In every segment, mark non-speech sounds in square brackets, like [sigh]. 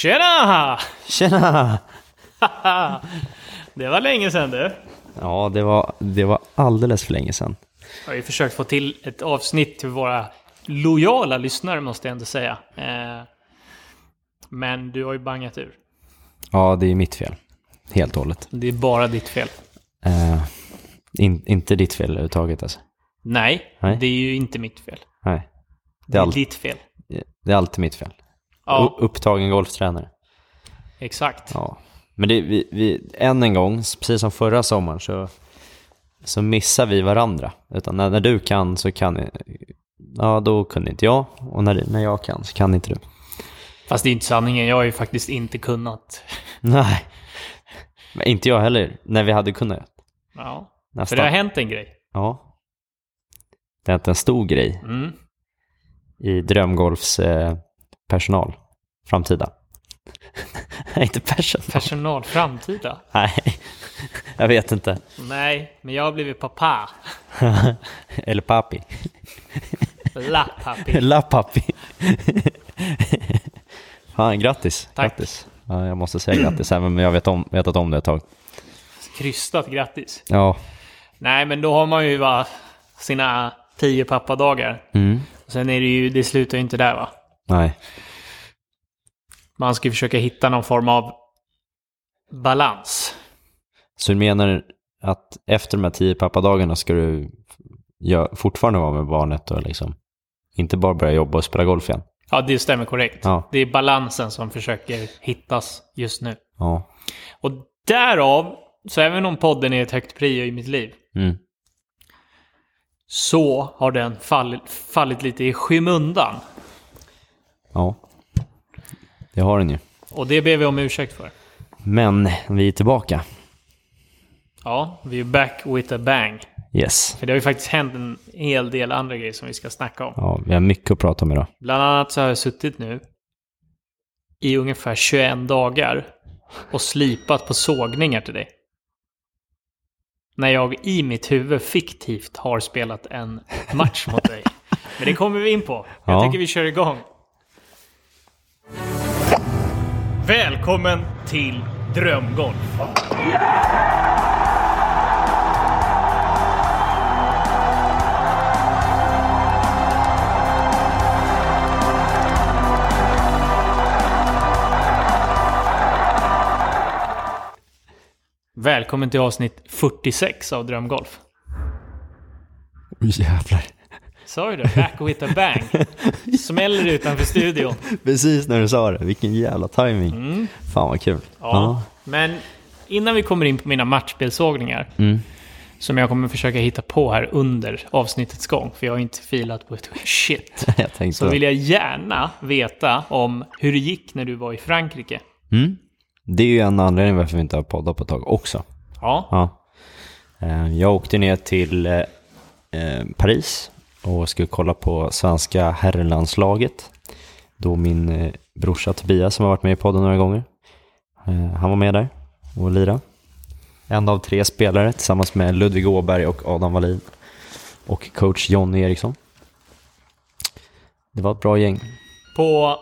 Tjena! Tjena! [laughs] det var länge sedan du. Ja, det var, det var alldeles för länge sedan. Jag har ju försökt få till ett avsnitt till våra lojala lyssnare måste jag ändå säga. Eh, men du har ju bangat ur. Ja, det är mitt fel. Helt och hållet. Det är bara ditt fel. Eh, in, inte ditt fel överhuvudtaget alltså. Nej, Nej. det är ju inte mitt fel. Nej. Det Det är är, all, ditt fel. det är alltid mitt fel. Ja, Upptagen golftränare. exakt. Ja. Men det, vi, vi, än en gång, precis som förra sommaren, så, så missar vi varandra. Utan när, när du kan så kan ja, då kunde inte jag. Och när, när jag kan så kan inte du. Fast det är inte sanningen. Jag har ju faktiskt inte kunnat. Nej. Men inte jag heller, när vi hade kunnat. Ja. För Nästan. det har hänt en grej. Ja. Det är inte en stor grej Mm. i Drömgolfs eh, personal. Framtida. [laughs] Inte personal. Personal framtida. [laughs] Nej, jag vet inte. Nej, men jag har blivit pappa. [laughs] Eller papi. La pappi. La papi. Fan, grattis. Tack. Grattis. Ja, jag måste säga grattis även om jag vet om, vetat om det ett tag. Krystat grattis. Ja. Nej, men då har man ju va, sina tio pappadagar. Mm. Sen är det ju, det slutar ju inte där va. Nej. Man ska ju försöka hitta någon form av balans. Så du menar att efter de här tio pappadagarna ska du fortfarande vara med barnet och liksom inte bara börja jobba och spela golf igen? Ja, det stämmer korrekt. Ja. Det är balansen som försöker hittas just nu. Ja. Och därav, så även om podden är ett högt prio i mitt liv, Mm. så har den fallit, fallit lite i skymundan. Ja. Det har den ju. Och det ber vi om ursäkt för. Men vi är tillbaka. Ja, vi är back with a bang. Yes. För det har ju faktiskt hänt en hel del andra grejer som vi ska snacka om. Ja, vi har mycket att prata om idag. Bland annat så har jag suttit nu i ungefär 21 dagar och slipat på sågningar till dig. När jag i mitt huvud fiktivt har spelat en match mot dig. [laughs] Men det kommer vi in på. Jag Ja. tycker vi kör igång. Välkommen till Drömgolf. Välkommen till avsnitt 46 av Drömgolf. Jävlar. Sa ju det? Back with a bang. [laughs] Smäller utanför studion. Precis när du sa det. Vilken jävla timing. Mm. Fan vad kul. Ja. Men innan vi kommer in på mina matchspelsågningar, Mm. som jag kommer försöka hitta på här under avsnittets gång, för jag har inte filat på ett [laughs] shit, [laughs] Jag så vill jag gärna veta om hur det gick när du var i Frankrike. Mm. Det är ju en anledning varför vi inte har poddat på ett tag också. Ja, Ja. Eh, Jag åkte ner till eh, eh, Paris och skulle kolla på svenska herrlandslaget. Då min eh, brorsa Tobias som har varit med i podden några gånger. eh, Han var med där och lirade. En av tre spelare tillsammans med Ludvig Åberg och Adam Wallin. Och coach Jonny Eriksson. Det var ett bra gäng. på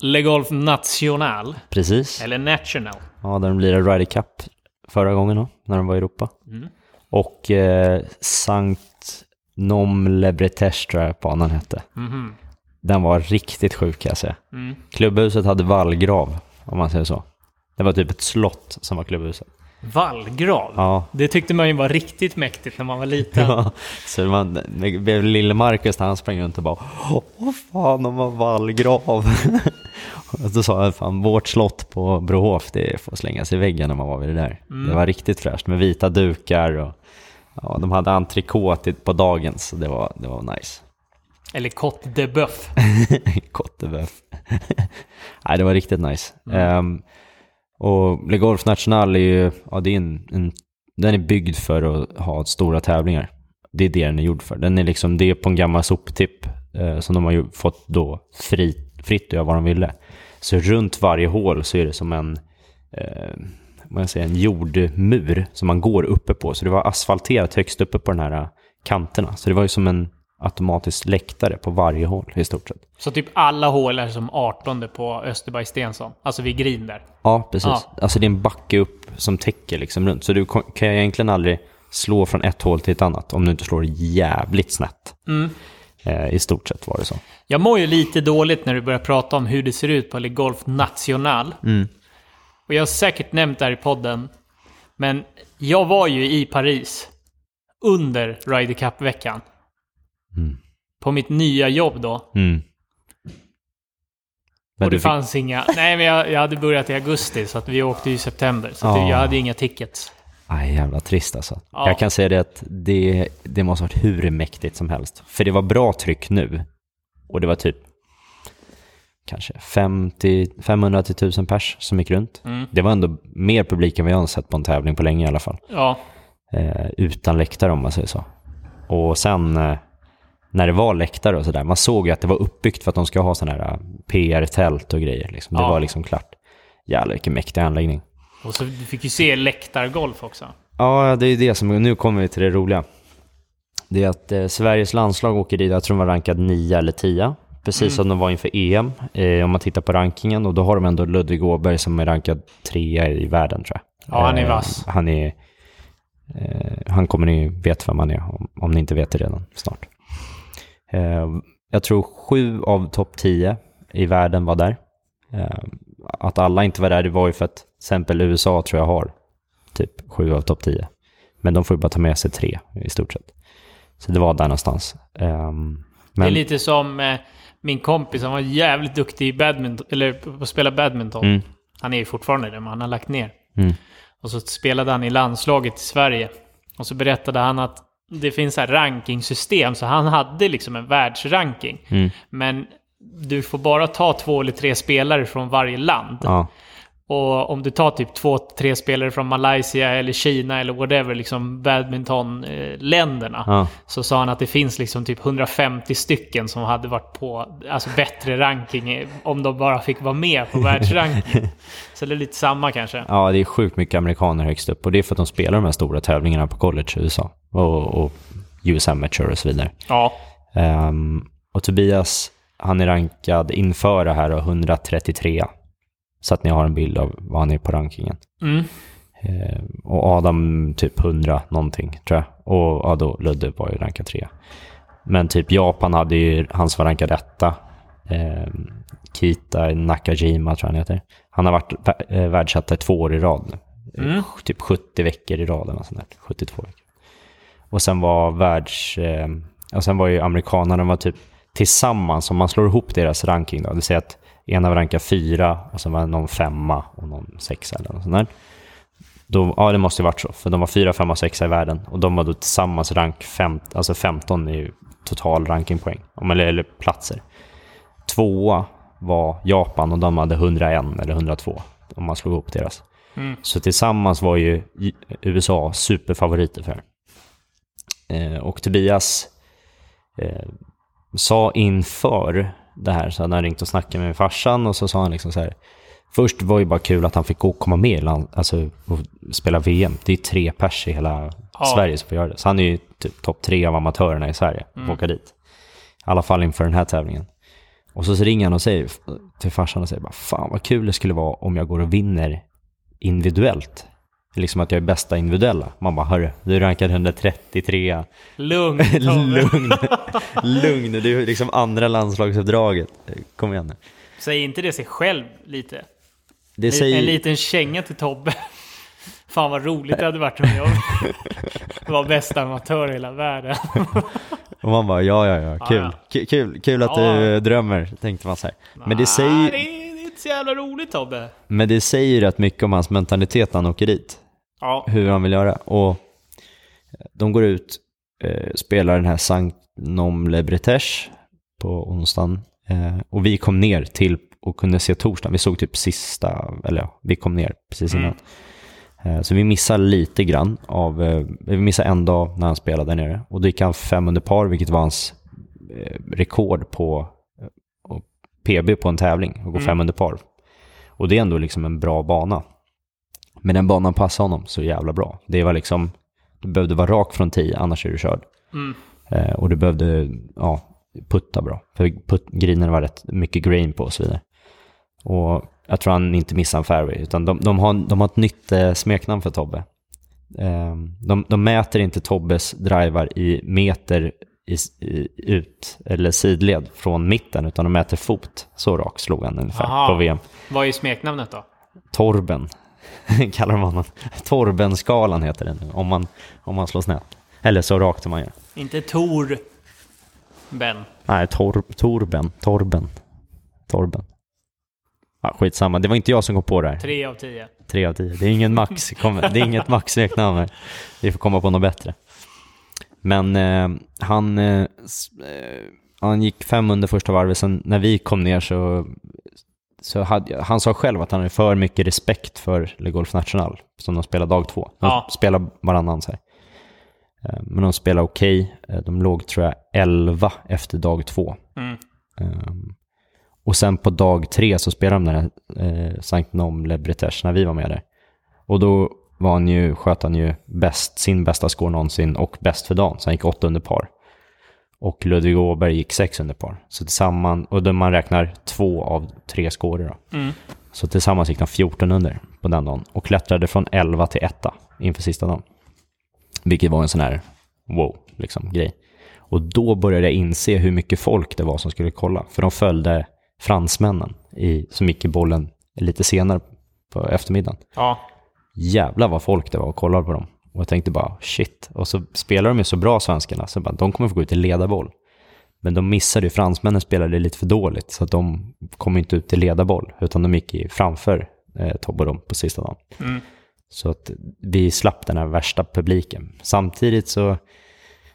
Le Golf National, Precis. eller National. Ja, där de lirade Ryder Cup förra gången då, när de var i Europa. Mm. Och eh, Sankt Nom Le Bretèche tror jag banan hette. Mhm. Den var riktigt sjuk kan jag säga. Mm. Klubbhuset hade vallgrav, om man säger så. Det var typ ett slott som var klubbhuset. Vallgrav. Ja. Det tyckte man ju var riktigt mäktigt när man var liten. [laughs] Ja, så man, lille Marcus han sprang runt och bara Åh fan, de har vallgrav. [laughs] och då sa jag, fan vårt slott på Brohof, det får slängas i väggen när man var vid det där. Det var riktigt fräscht med vita dukar och ja, de hade entrecote på dagen så det var, det var nice. Eller Cote de Boeuf. Kotteböf. [laughs] [laughs] Nej, det var riktigt nice. Ehm, och Le Golf National är ju, ja det är en, en, den är byggd för att ha stora tävlingar. Det är det den är gjord för. Den är liksom, det är på en gammal soptipp eh, som de har ju fått då fri, fritt att göra vad de ville. Så runt varje hål så är det som en, eh, jag säger, en jordmur som man går uppe på. Så det var asfalterat högst uppe på den här eh, kanterna. Så det var ju som en automatiskt läktare på varje hål i stort sett. Så typ alla hål är som 18 på Österberg Stensson. Alltså vid green där. Ja, precis. Ja. Alltså det är en backe upp som täcker liksom runt. Så du kan ju egentligen aldrig slå från ett hål till ett annat om du inte slår jävligt snett. Mm. Eh, I stort sett var det så. Jag mår ju lite dåligt när du börjar prata om hur det ser ut på Le Golf National. Och jag har säkert nämnt det här i podden. Men jag var ju i Paris under Ryder Cup-veckan. Mm. På mitt nya jobb då. Mm. Men och det fick, fanns inga... Nej, men jag, jag hade börjat i augusti så att vi åkte i september. Så Ja. jag hade inga tickets. Aj, jävla trist alltså. Ja. Jag kan säga det att det, det måste ha varit hur mäktigt som helst. För det var bra tryck nu. Och det var typ kanske 50, 500 till 1000 pers som gick runt. Mm. Det var ändå mer publik än jag har sett på en tävling på länge i alla fall. Ja, eh, utan läktare om man säger så. Och sen eh, när det var läktare och sådär, man såg ju att det var uppbyggt för att de ska ha sådana här eh, PR-tält och grejer. Liksom. Det Ja. var liksom klart. Jävlar vilken mäktig anläggning. och så du fick ju se läktargolf också. Ja, det är det som, nu kommer vi till det roliga. Det är att eh, Sveriges landslag åker dit, jag tror de var rankad 9 eller 10. Precis som de var inför EM, eh, om man tittar på rankingen. Och då har de ändå Ludvig Åberg som är rankad 3 i världen tror jag. Ja, han är Eh, vass. Han är... Eh, han kommer ni veta vem han är, om, om ni inte vet det redan snart. Eh, jag tror sju av topp 10 i världen var där. Eh, att alla inte var där, det var ju för att till exempel USA tror jag har typ sju av topp 10. Men de får ju bara ta med sig tre i stort sett. Så det var där någonstans. Ehm, Det är men, lite som eh, min kompis, han var jävligt duktig i badminton, eller på att spela badminton. Mm. Han är ju fortfarande det, men han har lagt ner. Mm. Och så spelade han i landslaget i Sverige. Och så berättade han att det finns här rankingsystem, så han hade liksom en världsranking. Mm. Men du får bara ta två eller tre spelare från varje land. ja, Och om du tar typ två, tre spelare från Malaysia eller Kina eller whatever, liksom badmintonländerna. ja, Så sa han att det finns liksom typ 150 stycken som hade varit på alltså bättre ranking om de bara fick vara med på världsranking. [laughs] Så det är lite samma kanske. ja, det är sjukt mycket amerikaner högst upp. Och det är för att de spelar de här stora tävlingarna på college i USA. Och, och US Amateur och så vidare. Ja. Ehm, och Tobias, han är rankad inför det här och 133. Så att ni har en bild av vad han är på rankingen. Mm. Ehm, och Adam typ 100 någonting tror jag. Och ja, då Ludde var ju rankad 3. Men typ Japan hade ju, hans var rankad etta. Ehm, Kita Nakajima tror jag han heter. Han har varit eh, världsetta två år i rad nu. Mm. Typ 70 veckor i rad eller sånt där. 72 veckor. Och sen var världs... Eh, och sen var ju amerikanerna, de var typ tillsammans, om man slår ihop deras ranking då, det säga att ena var rankad fyra och sen var någon femma och någon sexa eller något sånt där. Då, ja, det måste ju varit så, för de var fyra, femma, sexa i världen och de var då tillsammans rank fem, alltså 15 i total rankingpoäng, eller, eller platser. Tvåa var Japan och de hade 101 eller 102 om man slog ihop deras. Mm. Så tillsammans var ju USA superfavoriter för det. Eh, och Tobias eh, sa inför det här, så hade han ringt och snackat med farsan och så sa han liksom så här. Först var det ju bara kul att han fick komma med i land, alltså, och spela VM. Det är ju tre pers i hela Ja. Sverige som får göra det. Så han är ju typ topp tre av amatörerna i Sverige får åka dit. I alla fall inför den här tävlingen. Och så, så ringer han och säger till farsan och säger bara, fan vad kul det skulle vara om jag går och vinner individuellt. Liksom att jag är bästa individuella. Man bara, hörru, du är rankad 133. Lugn. [laughs] Lugn, [laughs] lugn, det är liksom andra landslagsuppdraget. Kom igen nu. Säger inte det sig själv lite? Det En säger... liten känga till Tobbe. [laughs] Fan vad roligt det hade varit om jag var bästa amatör i hela världen. Och man bara, ja, ja, ja, kul. Ja, Kul, kul, att Ja. du drömmer, tänkte man så här. Men det Ah, säger, det är inte så jävla roligt Tobbe. men det säger rätt mycket om hans mentalitet när han åker dit. Ja. hur han vill göra. Och de går ut, eh, spelar den här Sankt Nom Le Bretèche på onsdagen. Eh, och vi kom ner till och kunde se torsdagen. Vi såg typ sista, eller ja, vi kom ner precis innan. Eh, så vi missade lite grann av, eh, vi missade en dag när han spelade där nere. Och då gick han fem under par, vilket var hans eh, rekord på eh, PB på en tävling, och gå fem under par. Och det är ändå liksom en bra bana. Men den banan passade honom så jävla bra. Det var liksom, du behövde vara rak från 10, annars är du körd. Mm. Eh, och du behövde ja, putta bra. För put, greenerna var rätt mycket grain på och så vidare. Och jag tror han inte missade en fairway, utan de, de, har, de har ett nytt eh, smeknamn för Tobbe. Eh, de, de mäter inte Tobbes drivar i meter i, i, ut eller sidled från mitten, utan de mäter fot. Så rak slog han ungefär Aha. på VM. Vad är smeknamnet då? Torben [laughs] kallar de honom. Torben-skalan heter den om man, om man slår snett. Eller så rakt som man gör. Inte Tor Ben. Nej, tor, Torben. Torben. Torben. Ja, skitsamma, det var inte jag som kom på det här. Tre av tio. Tre av tio. Det är ingen max. [laughs] Det är inget maxsmeknamn här. Vi får komma på något bättre. Men eh, han, eh, eh, han gick fem under första varvet, sen när vi kom ner så, så hade, han sa själv att han hade för mycket respekt för Le Golf National, som de spelar dag två. De Ja. spelar varannan så här. Eh, Men de spelar okej. Eh, De låg, tror jag, 11 efter dag två. Mm. Um, och sen på dag tre så spelade de den här eh, Sankt Nom Le Bretèche när vi var med där. Och då var han ju, sköt han ju bäst, sin bästa score någonsin och bäst för dagen. Så han gick åtta under par. Och Ludvig Åberg gick sex under par. Så tillsammans, och då man räknar två av tre scorer då. Mm. Så tillsammans gick de 14 under på den dagen. Och klättrade från 11 till 1 inför sista dagen. Vilket var en sån här wow, liksom, grej. Och då började jag inse hur mycket folk det var som skulle kolla. För de följde fransmännen i, som gick i bollen lite senare på eftermiddagen. Ja. Jävlar vad folk det var och kollade på dem. Och jag tänkte bara shit. Och så spelar de ju så bra svenskarna så bara, de kommer få gå ut i ledarboll. Men de missade ju, fransmännen spelade lite för dåligt så de kom inte ut i ledarboll. Utan de gick i framför eh, Tobbe och dem på sista dagen. Mm. Så att vi slapp den här värsta publiken. Samtidigt så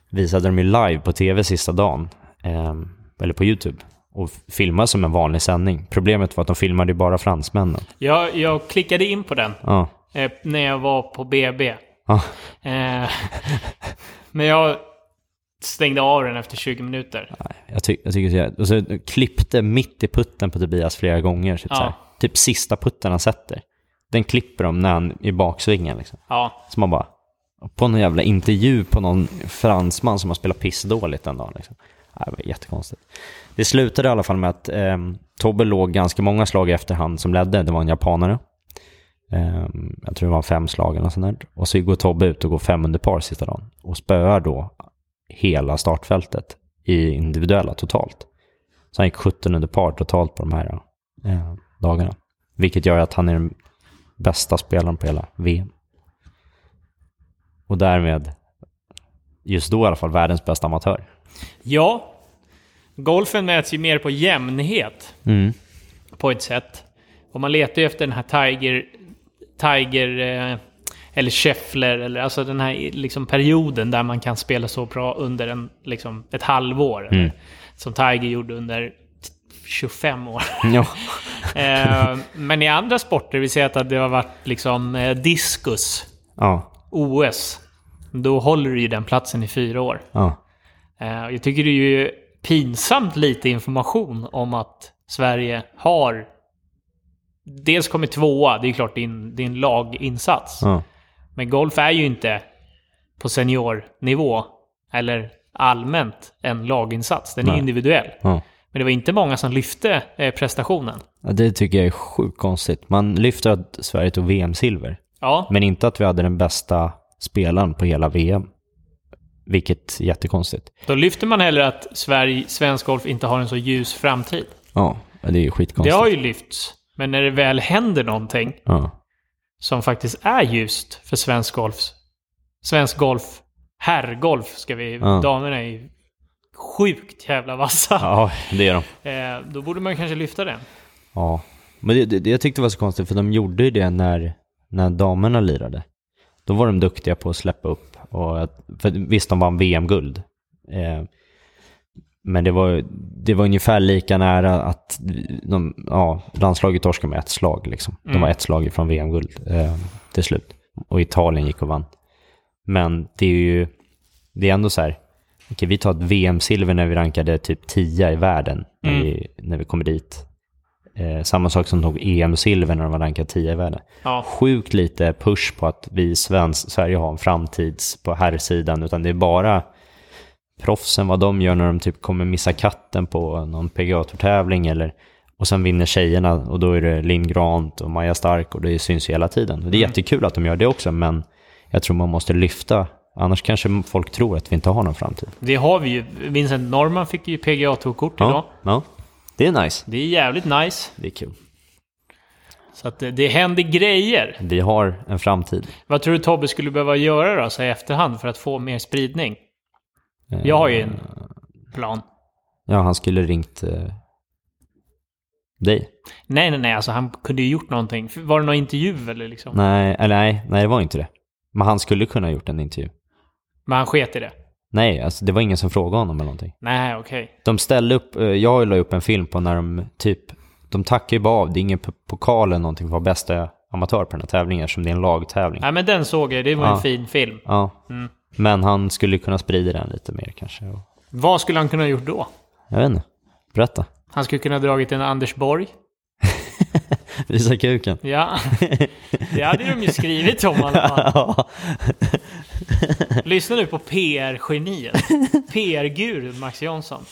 visade de ju live på tv sista dagen, eh, eller på YouTube, och filmade som en vanlig sändning. Problemet var att de filmade ju bara fransmännen. Jag, jag klickade in på den Ja, eh, när jag var på BB. Ja, Eh, [laughs] men jag stängde av den efter 20 minuter. nej, jag, ty jag tycker så jag, och så klippte mitt i putten på Tobias flera gånger. Typ, Ja. här, typ sista putten han sätter. Den klipper de när han i baksvingen. Liksom. Ja. Så man bara, på någon jävla intervju på någon fransman som har spelat pissdåligt den dagen. Liksom. Det var jättekonstigt. Det slutade i alla fall med att eh, Tobbe låg ganska många slag efter han som ledde. Det var en japanare. Eh, jag tror det var fem slag eller något sånt där. Och så går Tobbe ut och går fem under par sista dagen. Och spöar då hela startfältet i individuella totalt. Så han gick 17 under par totalt på de här eh, dagarna. Vilket gör att han är den bästa spelaren på hela VM. Och därmed, just då i alla fall, världens bästa amatör. Ja. Golfen mäts ju mer på jämnhet Mm. på ett sätt. Och man letar ju efter den här Tiger... Tiger... Eh, eller Scheffler, eller alltså den här liksom perioden där man kan spela så bra under en, liksom, ett halvår. Mm. Som Tiger gjorde under 25 år. [laughs] Ja. [laughs] Eh, men i andra sporter, vi säger att det har varit liksom eh, diskus, ja. OS. Då håller du ju den platsen i fyra år. Ja. Eh, jag tycker det är ju pinsamt lite information om att Sverige har dels kommit tvåa, det är klart din, din laginsats. Ja. Men golf är ju inte på seniornivå eller allmänt en laginsats. Den är Nej. individuell. Ja. Men det var inte många som lyfte eh, prestationen. Ja, Det tycker jag är sjukt konstigt. Man lyfter att Sverige tog VM-silver, Ja, men inte att vi hade den bästa spelaren på hela VM. Vilket är jättekonstigt. då lyfter man heller att Sverige, svensk golf inte har en så ljus framtid. Ja, det är ju Det skitkonstigt. har ju lyfts. Men när det väl händer någonting Ja. som faktiskt är ljust för svensk golf. Svensk golf, herrgolf ska vi, Ja. damerna är ju sjukt jävla vassa. ja, det är de. [laughs] Eh, då borde man kanske lyfta den. Ja, men det, det, det jag tyckte var så konstigt för de gjorde ju det när, när damerna lirade. Då var de duktiga på att släppa upp. Och, för visst, de vann VM-guld. Eh, men det var, det var ungefär lika nära att de, ja, landslaget torskade med ett slag. Liksom. De Mm. var ett slag ifrån VM-guld eh, till slut. Och Italien gick och vann. Men det är ju, det är ändå så här, okej, vi tar ett VM-silver när vi rankade typ 10 i världen när, Mm. vi, när vi kommer dit. Eh, samma sak som tog EM-silver när de var rankade 10 i världen. Ja, Sjukt lite push på att vi i svensk, Sverige har en framtids på herrsidan, utan det är bara proffsen, vad de gör när de typ kommer missa katten på någon PGA-tävling eller och sen vinner tjejerna och då är det Linn Grant och Maja Stark och det syns ju hela tiden. Och det är Mm. jättekul att de gör det också, men jag tror man måste lyfta, annars kanske folk tror att vi inte har någon framtid. Det har vi ju. Vincent Norman fick ju PGA idag. Ja, ja. Det är nice. Det är jävligt nice. Det är kul. Så att det, det händer grejer. Vi har en framtid. Vad tror du Tobbe skulle behöva göra då, så i efterhand, för att få mer spridning? Jag har ju en plan. Ja, han skulle ringt eh, dig. Nej, nej, nej, alltså han kunde ju gjort någonting. Var det någon intervju eller liksom? Nej, eller nej, nej, det var inte det. Men han skulle kunna ha gjort en intervju. Men han sket i det? Nej, alltså det var ingen som frågade honom eller någonting. Nej, okej. De ställde upp, eh, jag la upp en film på när de typ, de tackar ju bara av, det är ingen pokal eller någonting för att vara bästa amatör på den här tävlingen eftersom det är en lagtävling. Nej, men den såg jag. Det var Ja. en fin film. Ja, Mm. Men han skulle kunna sprida den lite mer kanske. Vad skulle han kunna ha gjort då? Jag vet inte, berätta. Han skulle kunna ha dragit en Anders Borg. [laughs] Visa kuken. Ja, det hade de ju skrivit om i alla fall. [laughs] Lyssna nu på PR-geniet. PR-gurun Max Jansson.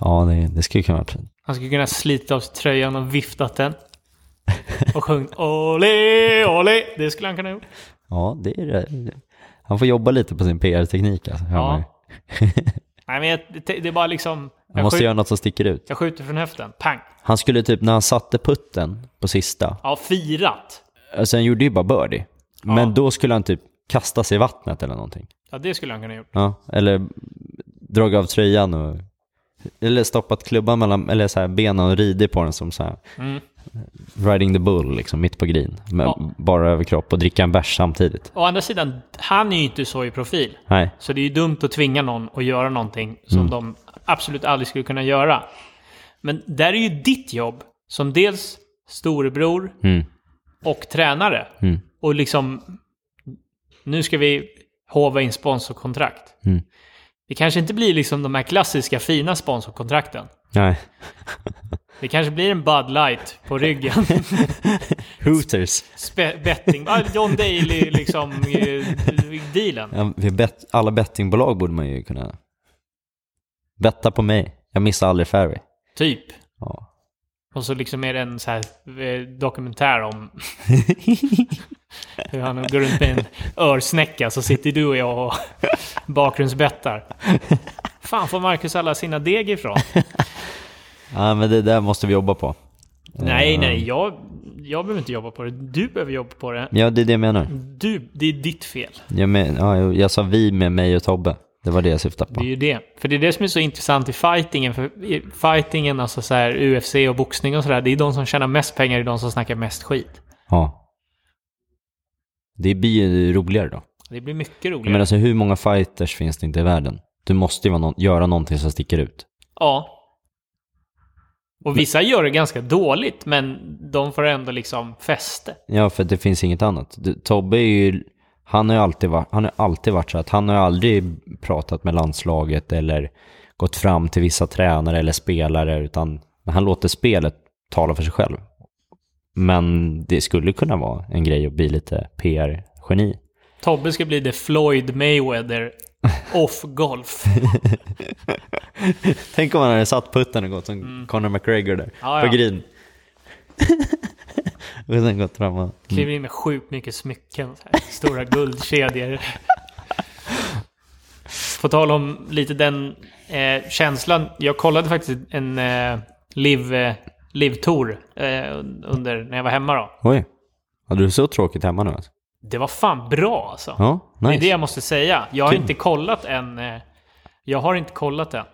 ja det, det skulle kunna vara fint. Han skulle kunna slita av sig tröjan och viftat den. Och sjungit Olé, olé. Det skulle han kunna ha gjort. Ja, det är det. Han får jobba lite på sin PR-teknik alltså. Ja. [laughs] Nej, men jag, det, det är bara liksom... Han måste göra något som sticker ut. jag skjuter från höften. Pang. Han skulle typ, när han satte putten på sista, Ja, firat. alltså han gjorde ju bara birdie. Ja. Men då skulle han typ kasta sig i vattnet eller någonting. Ja, det skulle han kunna gjort. Ja, eller dragit av tröjan och... Eller stoppat klubban mellan, eller så här benen och ridit på den som så här Mm. riding the bull liksom, mitt på green. Med Ja. bara överkropp och dricka en bärs samtidigt. Å andra sidan, han är ju inte så i profil. Nej, Så det är ju dumt att tvinga någon att göra någonting som Mm. de absolut aldrig skulle kunna göra. Men där är ju ditt jobb som dels storebror mm, och tränare. mm, Och liksom, nu ska vi hova in sponsorkontrakt. mm. Det kanske inte blir liksom de här klassiska fina sponsorkontrakten. Nej. Det kanske blir en Bud Light på ryggen. [laughs] Hooters. Spe- betting, John Daly liksom eh, dealen. Ja, vi bet, alla bettingbolag borde man ju kunna... Betta på mig. Jag missar aldrig fairway. Typ. Ja. Och så liksom är det en så här eh, dokumentär om [laughs] hur han går runt med en örsnäcka så sitter du och jag och bakgrundsbettar. Fan får Marcus alla sina deg ifrån? ja, men det där måste vi jobba på. Nej, Eh, nej, jag, jag behöver inte jobba på det. Du behöver jobba på det. Ja, det är det jag menar. Du, det är ditt fel. Jag, men, ja, jag, sa vi med mig och Tobbe. Det var det jag syftade Det är på. ju det. För det är det som är så intressant i fightingen. För i fightingen, alltså så här UFC och boxning och sådär, det är de som tjänar mest pengar, det är de som snackar mest skit. Ja. Det blir ju roligare då. Det blir mycket roligare. menar, alltså, hur många fighters finns det inte i världen? Du måste ju någon, göra någonting som sticker ut. Ja. Och vissa gör det ganska dåligt, men de får ändå liksom fäste. Ja, för det finns inget annat. Du, Tobbe är ju, han har ju alltid varit, han har alltid varit så att han har ju aldrig pratat med landslaget eller gått fram till vissa tränare eller spelare, utan han låter spelet tala för sig själv. Men det skulle kunna vara en grej att bli lite PR-geni. Tobbe ska bli the Floyd Mayweather [laughs] off golf. [laughs] Tänk om han hade satt putten och gått som Conor McGregor där, Mm. Ja, på ja. green. [laughs] och sen gått fram och... Kliver in med sjukt mycket smycken. Här, stora guldkedjor. På tal om lite den eh, känslan. Jag kollade faktiskt en eh, live, eh, live tour eh, under, när jag var hemma då. Oj, hade du så tråkigt hemma nu alltså? Det var fan bra alltså. Ja, Det är nice. det jag måste säga. Jag har Kul. inte kollat än. Eh, jag har inte kollat än.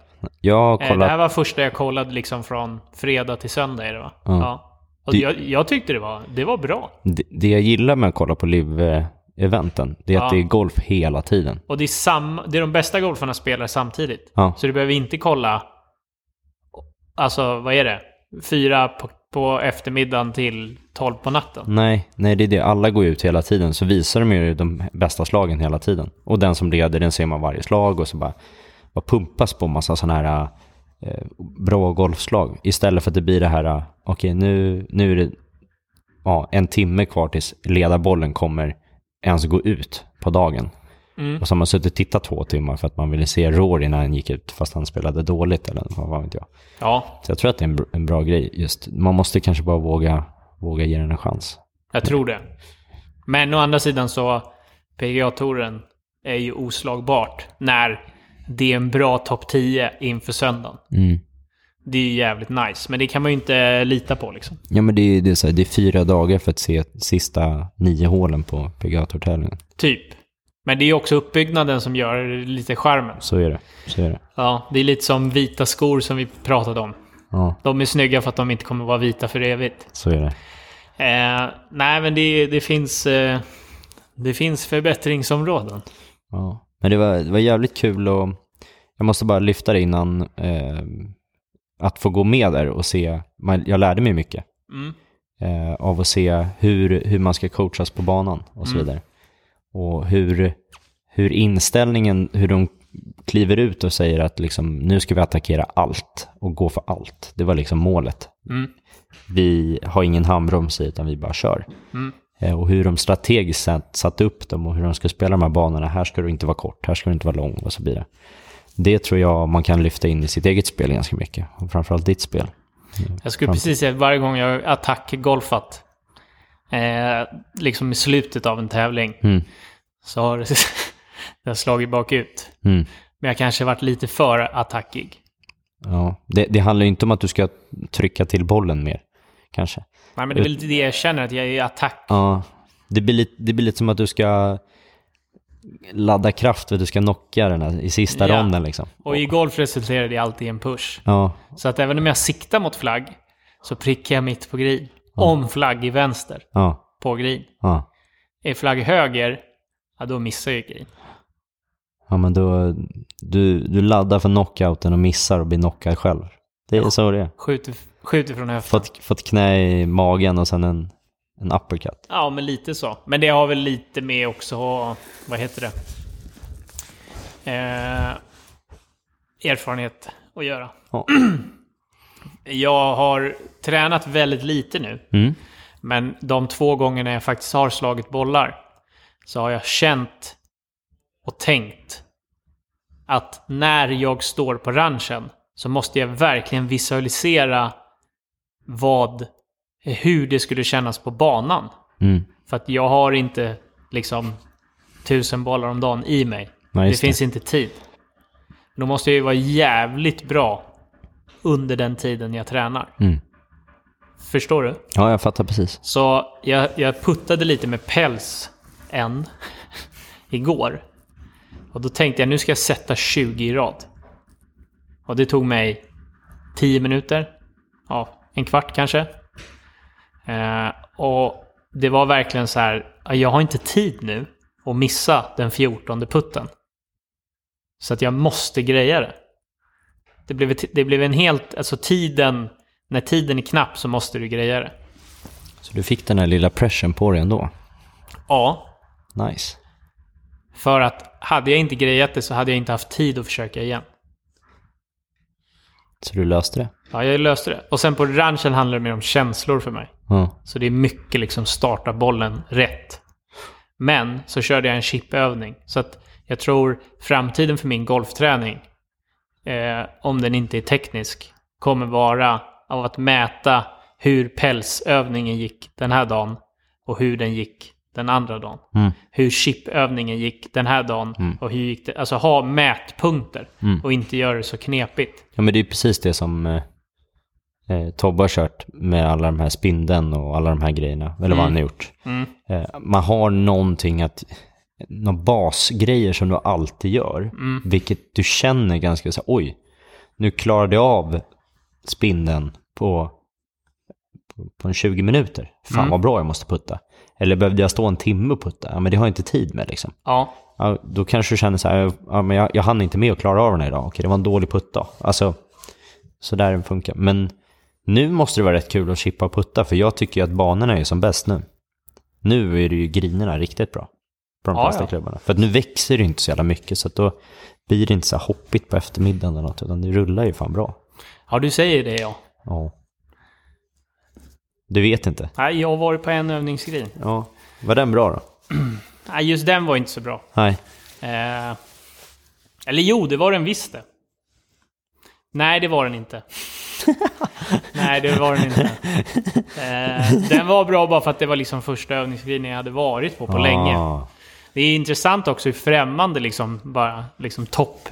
Jag har Eh, det kollat här var första jag kollade liksom från fredag till söndag är det va? Ja. Ja. Och Det- jag, jag tyckte det var, det var bra. Det, det jag gillar med att kolla på live-eventen, det är Ja. att det är golf hela tiden. Och det är, samma, det är de bästa golfarna spelar samtidigt. Ja. Så du behöver inte kolla, alltså vad är det? Fyra på, på eftermiddagen till tolv på natten. Nej, nej, det är det. Alla går ut hela tiden, så visar de ju de bästa slagen hela tiden. Och den som leder, den ser man varje slag och så bara, bara pumpas på massa sådana här eh, bra golfslag. Istället för att det blir det här, okej, okej nu, nu är det ja, en timme kvar tills ledarbollen kommer ens gå ut på dagen. Mm. Och så har man suttit och tittat två timmar för att man ville se Rory när han gick ut fast han spelade dåligt eller vad vet jag. Ja, Så jag tror att det är en, en bra grej just. Man måste kanske bara våga, våga ge den en chans. jag tror det. Men å andra sidan så, PGA-touren är ju oslagbart när det är en bra topp 10 inför söndagen. Mm. Det är ju jävligt nice, men det kan man ju inte lita på liksom. Ja men det är, det, är så här, det är fyra dagar för att se sista nio hålen på pga tävlingen Typ. Men det är också uppbyggnaden som gör lite charmen. Så är det. Så är det. Ja, det är lite som vita skor som vi pratade om. Ja, De är snygga för att de inte kommer vara vita för evigt. så är det. Eh, nej, men det, det finns... Eh, det finns förbättringsområden. Ja. Men det var, det var jävligt kul och jag måste bara lyfta det innan eh, att få gå med där och se, man, jag lärde mig mycket Mm. eh, av att se hur, hur man ska coachas på banan och så Mm. vidare. Och hur, hur inställningen, hur de kliver ut och säger att liksom, nu ska vi attackera allt och gå för allt. Det var liksom målet. Mm. Vi har ingen handbroms i utan vi bara kör. Mm. Eh, Och hur de strategiskt satt, satt upp dem och hur de ska spela de här banorna. Här ska du inte vara kort, här ska du inte vara lång och så vidare. Det tror jag man kan lyfta in i sitt eget spel ganska mycket. Och framförallt ditt spel. Jag skulle precis säga varje gång jag attackgolfat, eh, liksom i slutet av en tävling, Mm. så har det, [laughs] det har slagit bakut. Mm. Men jag kanske varit lite för attackig. Ja. Det, det handlar ju inte om att du ska trycka till bollen mer, kanske. Nej, men det är väl lite det jag känner, att jag är i attack. Ja, det blir lite, det blir lite som att du ska ladda kraft för att du ska knocka den här i sista Ja. ronden liksom. Och i golf resulterar det alltid i en push. Ja, Så att även om jag siktar mot flagg, så prickar jag mitt på green. Om flagg i vänster, ja, på green. ja. Är flagg höger, ja då missar jag green. Ja, men då, du, du laddar för knockouten och missar och blir knockad själv. Det är så det är. Skjuter, skjuter från höften. Fått, fått knä i magen och sen en, en uppercut. Ja, men lite så. Men det har väl lite med också, vad heter det? Eh, erfarenhet att göra. Ja. [clears throat] Jag har tränat väldigt lite nu. Mm. Men de två gångerna jag faktiskt har slagit bollar så har jag känt och tänkt att när jag står på ranchen så måste jag verkligen visualisera vad, hur det skulle kännas på banan. Mm. För att jag har inte liksom tusen bollar om dagen i mig. Nej, det just finns inte tid. Då måste jag ju vara jävligt bra under den tiden jag tränar. Mm. Förstår du? Ja, jag fattar precis. Så jag, jag puttade lite med päls en [laughs] igår. Och då tänkte jag nu ska jag sätta 20 i rad. Och det tog mig 10 minuter. Ja, en kvart kanske. Eh, och det var verkligen så här, "Ja, jag har inte tid nu att missa den 14 putten. Så att jag måste greja det. Det blev, det blev en helt, alltså tiden, när tiden är knapp så måste du greja det. Så du fick den här lilla pressen på dig ändå. Ja, Nice. för att hade jag inte grejat det så hade jag inte haft tid att försöka igen. Så du löste det. Ja, jag löste det. Och sen på ranchen handlar det mer om känslor för mig. Ja. Så det är mycket liksom starta bollen rätt. Men så körde jag en chipövning. Så att jag tror framtiden för min golfträning, eh, om den inte är teknisk, kommer vara av att mäta hur pälsövningen gick den här dagen och hur den gick den andra dagen. Mm. Hur chipövningen gick den här dagen och hur gick det... Alltså ha mätpunkter och inte göra det så knepigt. Ja, men det är precis det som eh, eh, Tobbe har kört med alla de här spindeln och alla de här grejerna. Eller vad han har gjort. Mm. Eh, man har någonting att, några basgrejer som du alltid gör. Mm. Vilket du känner ganska så oj, nu klarade jag av spindeln på, på, en 20 minuter. Fan Mm. vad bra jag måste putta. Eller behövde jag stå en timme och putta? Ja, men det har jag inte tid med liksom. Ja, Ja, då kanske du känner så här, ja, men jag, jag hann inte med att klara av den här idag. Okej, det var en dålig putt då. Alltså, så där den funkar. Men nu måste det vara rätt kul att chippa och putta, för jag tycker ju att banorna är som bäst nu. Nu är det ju grinerna riktigt bra på de Ja, flesta ja. klubbarna. För nu växer det inte så jävla mycket, så att då blir det inte så hoppigt på eftermiddagen eller något, utan det rullar ju fan bra. ja du säger det ja. Ja. Du vet inte? Nej, jag har varit på en övningsgrej. Ja. Var den bra då? [clears throat] Nej, just den var inte så bra. Nej. Eh, eller jo, det var den visst det. Nej, det var den inte. [laughs] Nej, det var den inte. [laughs] Eh, den var bra bara för att det var liksom första övningsgriden jag hade varit på på länge. Det är intressant också hur främmande liksom bara liksom topp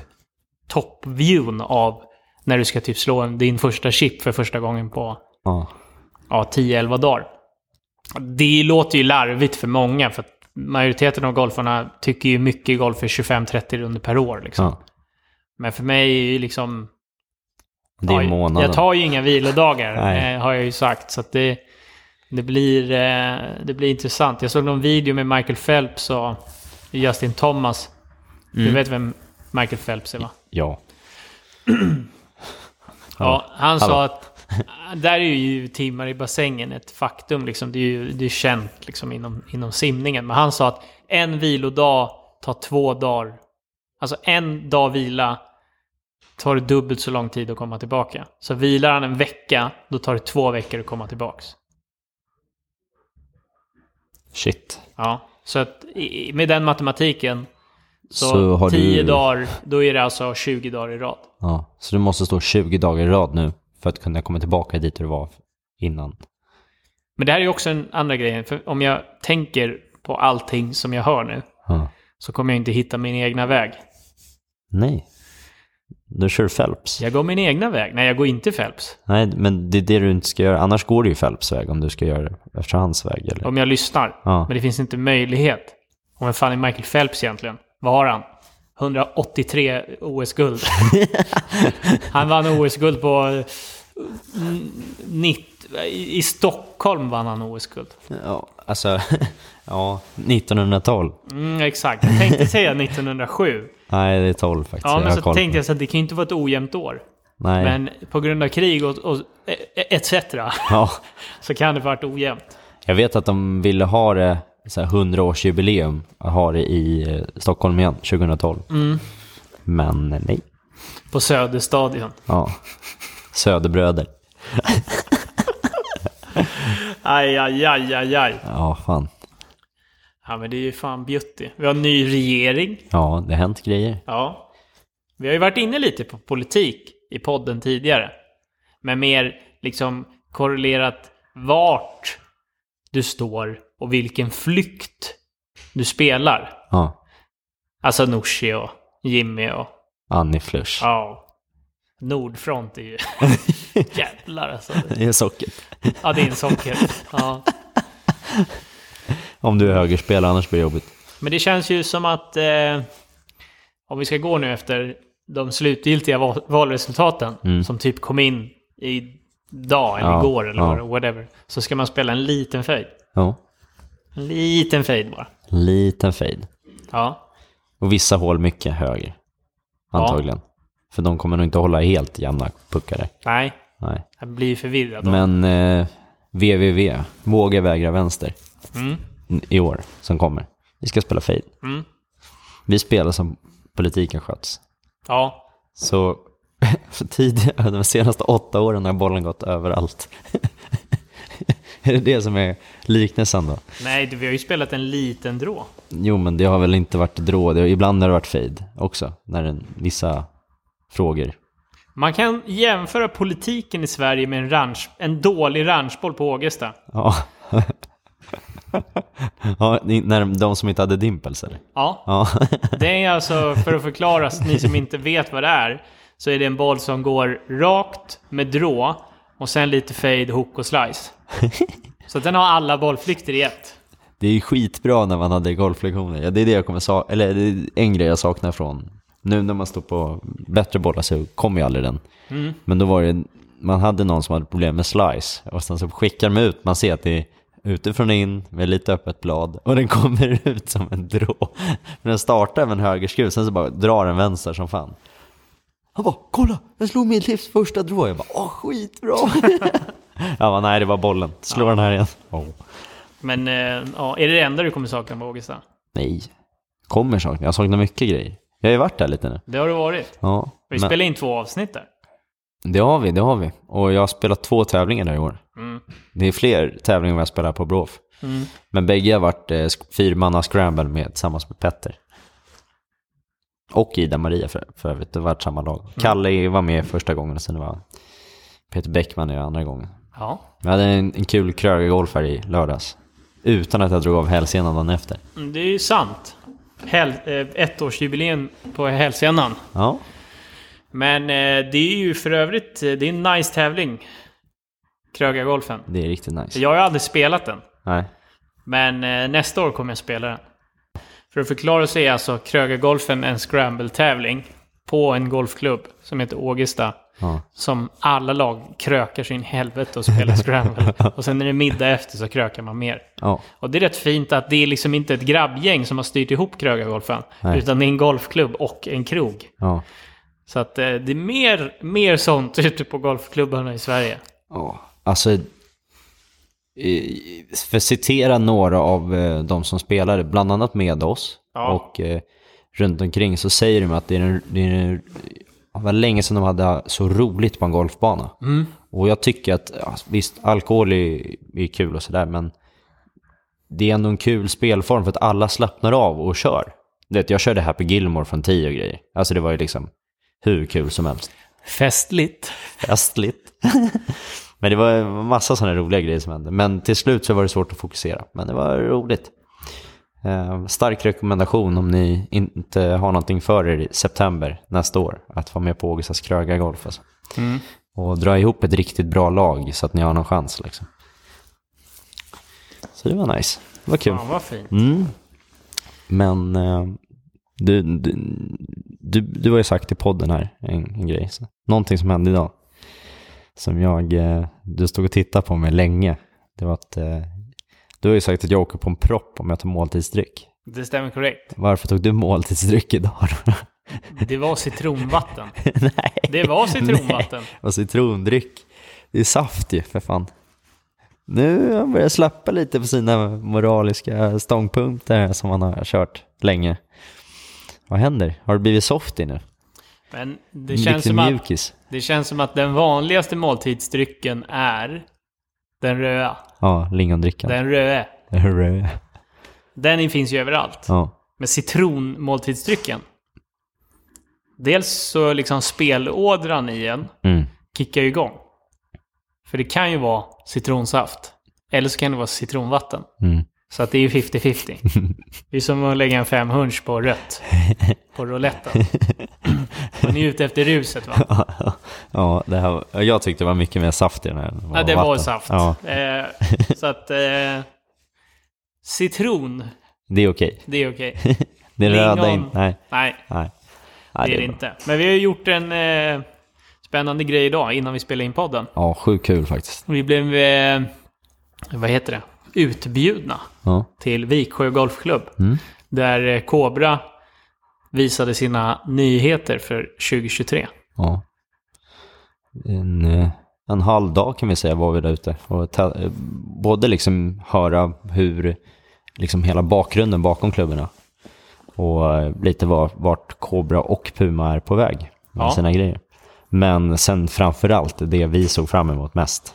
top-viewn av när du ska typ slå din första chip för första gången på ah. ja, 10-11 dagar. Det låter ju larvigt för många för att majoriteten av golfarna tycker ju mycket golf är 25-30 runder per år. Liksom. Ja. Men för mig är ju liksom... Det är ja, månaden. Jag tar ju inga vilodagar, eh, har jag ju sagt. Så det, det, blir, eh, det blir intressant. Jag såg någon video med Michael Phelps och Justin Thomas. Du Mm. vet vem Michael Phelps är va? Ja. [clears throat] Ja, han sa Hallå. att där är ju timmar i bassängen ett faktum. Liksom. Det är ju det är känt liksom, inom, inom simningen. Men han sa att en vilodag tar två dagar. Alltså en dag vila tar det dubbelt så lång tid att komma tillbaka. Så vilar han en vecka, då tar det två veckor att komma tillbaks. Shit. Ja, så att i- med den matematiken så, Så har 10 du- dagar, då är det alltså 20 dagar i rad. Ja. Så du måste stå 20 dagar i rad nu för att kunna komma tillbaka dit du var innan. Men det här är ju också en andra grej. För om jag tänker på allting som jag hör nu Ja. så kommer jag inte hitta min egna väg. Nej. Då kör du Phelps. Jag går min egna väg. Nej, jag går inte Phelps. Nej, men det är det du inte ska göra. Annars går det ju Phelps väg om du ska göra det efter hans väg. Eller? Om jag lyssnar. Ja. Men det finns inte möjlighet. Om vem fan är Michael Phelps egentligen? Vad har han? 183 OS-guld. [laughs] han vann OS-guld på... eh, nitt- I Stockholm vann han OS-guld. Ja, alltså, [laughs] ja, 1912. Mm, exakt. Jag tänkte säga 1907. Nej, det är 12 faktiskt. Ja, men har så tänkte jag så att det kan ju inte vara ett ojämnt år. Nej. Men på grund av krig och, och etc. Ja, [laughs] så kan det varit ojämnt. jag vet att de ville ha det så här 100-årsjubileum, att ha det i eh, Stockholm igen, 2012. Mm. Men eh, nej. På Söderstadion. Ja. Söderbröder. [laughs] Aj, aj, aj, aj, aj. Ja, fan. Ja, men det är ju fan beauty. Vi har en ny regering. Ja, det har hänt grejer. Ja. Vi har ju varit inne lite på politik i podden tidigare. Men mer liksom korrelerat vart du står och vilken flykt du spelar. Ja. Alltså Nooshi och Jimmy och Annie Flush. ja. Nordfront är ju... [laughs] Jävlar alltså. Det är socket. Ja, det är en socker. Ja. Om du är högerspelare, annars blir det jobbigt. Men det känns ju som att eh, om vi ska gå nu efter de slutgiltiga val- valresultaten Mm. som typ kom in idag eller Ja, igår eller ja. whatever. Så ska man spela en liten fade. Ja. En liten fade bara. Liten fade. Ja. Och vissa hål mycket höger. Antagligen. För de kommer nog inte hålla helt jämna puckar. Nej, Nej. jag blir förvirrad. då. Men eh, VVV, våga vägra vänster, Mm. i år som kommer. Vi ska spela fade. Mm. Vi spelar som politiken sköts. Ja. Så [laughs] för tidigare, [laughs] de senaste åtta åren har bollen gått överallt. [laughs] är det det som är liknelsen då? Nej, vi har ju spelat en liten drå. Jo, men det har väl inte varit drå. Har, ibland har det varit fade också, när en, vissa frågor. Man kan jämföra politiken i Sverige med en, ranch, en dålig ranchboll på Ågesta. Ja. [laughs] ja, när de, de som inte hade dimples eller? Ja. Ja. [laughs] Det är alltså, för att förklara, ni som inte vet vad det är, så är det en boll som går rakt med drå och sen lite fade, hook och slice. [laughs] Så den har alla bollflykter i ett. Det är ju skitbra när man hade golflektioner. Ja, det är det jag kommer sa eller det är en grej jag saknar från. Nu när man står på bättre bollar så kommer ju aldrig den. Mm. Men då var det, man hade någon som hade problem med slice. Och sen så skickar de ut, man ser att det är utifrån in med lite öppet blad. Och den [laughs] kommer ut som en drå. Men den startar med en högerskruv, sen så bara drar den vänster som fan. Han bara, kolla, jag slog mitt livs första drå. Jag bara, åh skitbra. [laughs] jag bara, nej det var bollen. Slå den här igen. Åh. Men eh, ja, är det det enda du kommer sakna på Ågesta? Nej. Kommer sakna. Jag saknar mycket grejer. Jag har ju varit där lite nu. Det har det varit. Ja. Vi men- spelade in två avsnitt där. Det har vi, det har vi. Och jag har spelat två tävlingar där i år. Mm. Det är fler tävlingar än jag spelar på Brof. Mm. Men bägge har varit eh, fyrmanna scramble med tillsammans med Petter. Och Ida-Maria för, för övrigt, det var samma lag. Kalle var med första gången och sen var Peter Bäckman i andra gången. Ja. Jag hade en, en kul Kröger-golf här i lördags. Utan att jag drog av hälsenan dagen efter. Mm, Det är ju sant. Hel, eh, ettårsjubileum på hälsenan. Ja, Men eh, det är ju för övrigt, eh, det är en nice tävling. Krögargolfen. det är riktigt nice. Jag har ju aldrig spelat den. Nej. Men nästa år kommer jag spela den. För att förklara så är alltså Krögargolfen en scramble-tävling på en golfklubb som heter Ågesta. Ja. Som alla lag krökar sin helvete och spelar scramble. [laughs] och sen när det är middag efter så krökar man mer. Ja, Och det är rätt fint att det är liksom inte ett grabbgäng som har styrt ihop Krögargolfen. Utan det är en golfklubb och en krog. ja. Så att eh, det är mer, mer sånt [laughs] ute på golfklubbarna i Sverige. Ja, alltså... För att citera några av eh, de som spelade, bland annat med oss Ja. och eh, runt omkring så säger de att det är, en, det är en, det var länge sedan de hade så roligt på en golfbana. Och jag tycker att, visst, alkohol är, är kul och sådär, men det är ändå en kul spelform för att alla slappnar av och kör. Du vet, jag körde Happy Gilmore från 10 och grejer. Alltså det var ju liksom hur kul som helst. Festligt. Festligt. [laughs] men det var en massa sådana roliga grejer som hände. Men till slut så var det svårt att fokusera. Men det var roligt. Eh, stark rekommendation om ni inte har någonting för er i september nästa år. Att vara med på Ågestas Krögargolf. Alltså. Mm. Och dra ihop ett riktigt bra lag så att ni har någon chans. Liksom. Så det var nice. Det var kul. Fan vad fint. Mm. Men eh, du, du, du, du har ju sagt i podden här en, en grej. Så, någonting som hände idag. Som jag, eh, du stod och tittade på mig länge. Det var att eh, du har ju sagt att jag åker på en propp om jag tar måltidsdryck. Det stämmer korrekt. Varför tog du måltidsdryck idag då? Det var citronvatten. [laughs] Nej. Det var citronvatten. Och citrondryck. Det är saft ju för fan. Nu har han börjat släppa lite på sina moraliska ståndpunkter som han har kört länge. Vad händer? Har du blivit softy nu? Men det känns, som att, det känns som att den vanligaste måltidsdrycken är den röda. Ja, lingondrickan. Den röda. Hurra. Den finns ju överallt. Ja. Men citronmåltidsdrycken. Dels så liksom spelådran i en Mm. kickar ju igång. För det kan ju vara citronsaft. Eller så kan det vara citronvatten. Mm. Så att det är ju 50-50. [laughs] Det är som att lägga en fem hunch på rött. På rouletten. Man är ute efter ruset va? [laughs] ja, det här, var- jag tyckte det var mycket mer saft i den här. Ja, det var vatten. saft. Ja, Eh, så att... Eh, citron, det är okej. det är okej. [laughs] Det röda in. Nej, Nej, nej. det är det bra. inte. Men vi har gjort en eh, spännande grej idag innan vi spelade in podden. Ja, sjukt kul faktiskt. Vi blev, eh, vad heter det, utbjudna Ja. till Viksjö Golfklubb. Mm. Där eh, Cobra visade sina nyheter för 2023. Ja. En, eh, en halv dag kan vi säga var vi där ute. Och ta, eh, både liksom höra hur liksom hela bakgrunden bakom klubbarna och lite var, vart Cobra och Puma är på väg med Ja. sina grejer. Men sen framförallt det vi såg fram emot mest.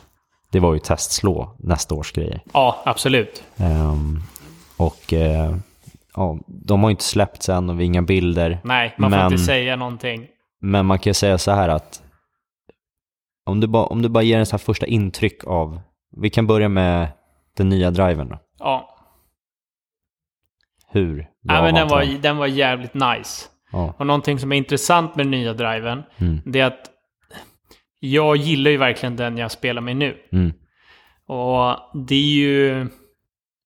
Det var ju testslå nästa års grejer. Ja, absolut. Ehm, och eh, ja, de har ju inte släppts än och vi har inga bilder. Nej, man får Men- inte säga någonting. Men man kan ju säga så här att om du, bara, om du bara ger en så här första intryck av, vi kan börja med den nya driven då. Ja, Hur bra ja men den var den var jävligt nice. Ja. Och någonting som är intressant med den nya driven, Mm. det är att jag gillar ju verkligen den jag spelar med nu. Mm. Och det är ju...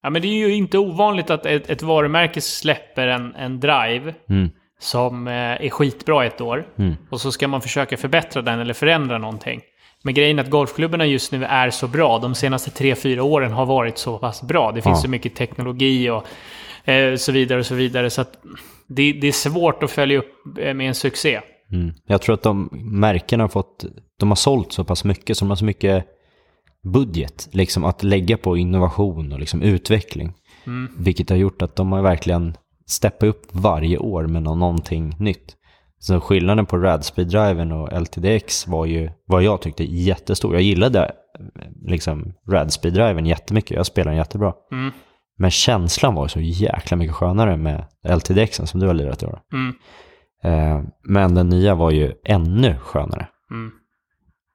Ja, men det är ju inte ovanligt att ett, ett varumärke släpper en, en drive Mm. som eh, är skitbra ett år. Mm. Och så ska man försöka förbättra den eller förändra någonting. Men grejen är att golfklubbarna just nu är så bra. De senaste tre fyra åren har varit så pass bra. Det finns Ja. så mycket teknologi och eh, så vidare och så vidare. Så att det, det är svårt att följa upp eh, med en succé. Mm. Jag tror att de märkena har fått, de har sålt så pass mycket, så de har så mycket budget liksom att lägga på innovation och liksom utveckling. Mm. Vilket har gjort att de har verkligen steppat upp varje år med nå- någonting nytt. Så skillnaden på Radspeed-driven och LTDX var ju, vad jag tyckte, jättestor. Jag gillade liksom Radspeed-driven jättemycket, jag spelar den jättebra. Mm. Men känslan var så jäkla mycket skönare med LTDXen som du har lirat i år. Mm. Eh, men den nya var ju ännu skönare. Mm.